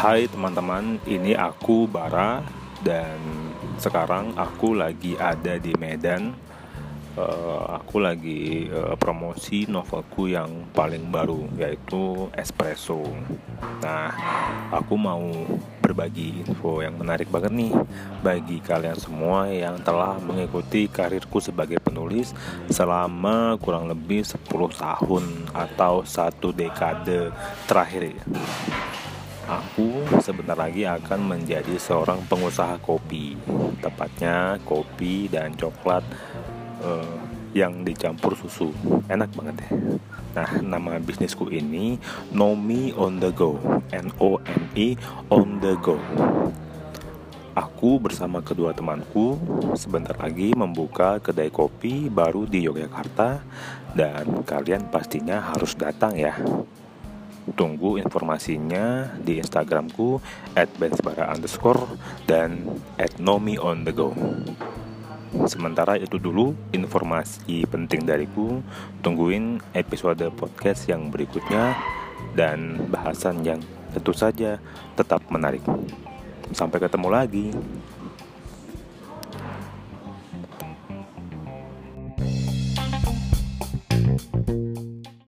Hai teman-teman, ini aku Bara dan sekarang aku lagi ada di Medan. Uh, aku lagi uh, promosi novelku yang paling baru yaitu Espresso. Nah, aku mau berbagi info yang menarik banget nih bagi kalian semua yang telah mengikuti karirku sebagai penulis selama kurang lebih 10 tahun atau satu dekade terakhir aku sebentar lagi akan menjadi seorang pengusaha kopi, tepatnya kopi dan coklat uh, yang dicampur susu. Enak banget ya. Nah, nama bisnisku ini Nomi on the Go, N O M I on the Go. Aku bersama kedua temanku sebentar lagi membuka kedai kopi baru di Yogyakarta dan kalian pastinya harus datang ya. Tunggu informasinya di Instagramku @bensbara underscore Sementara itu dulu informasi penting dariku. Tungguin episode podcast yang berikutnya dan bahasan yang tentu saja tetap menarik. Sampai ketemu lagi.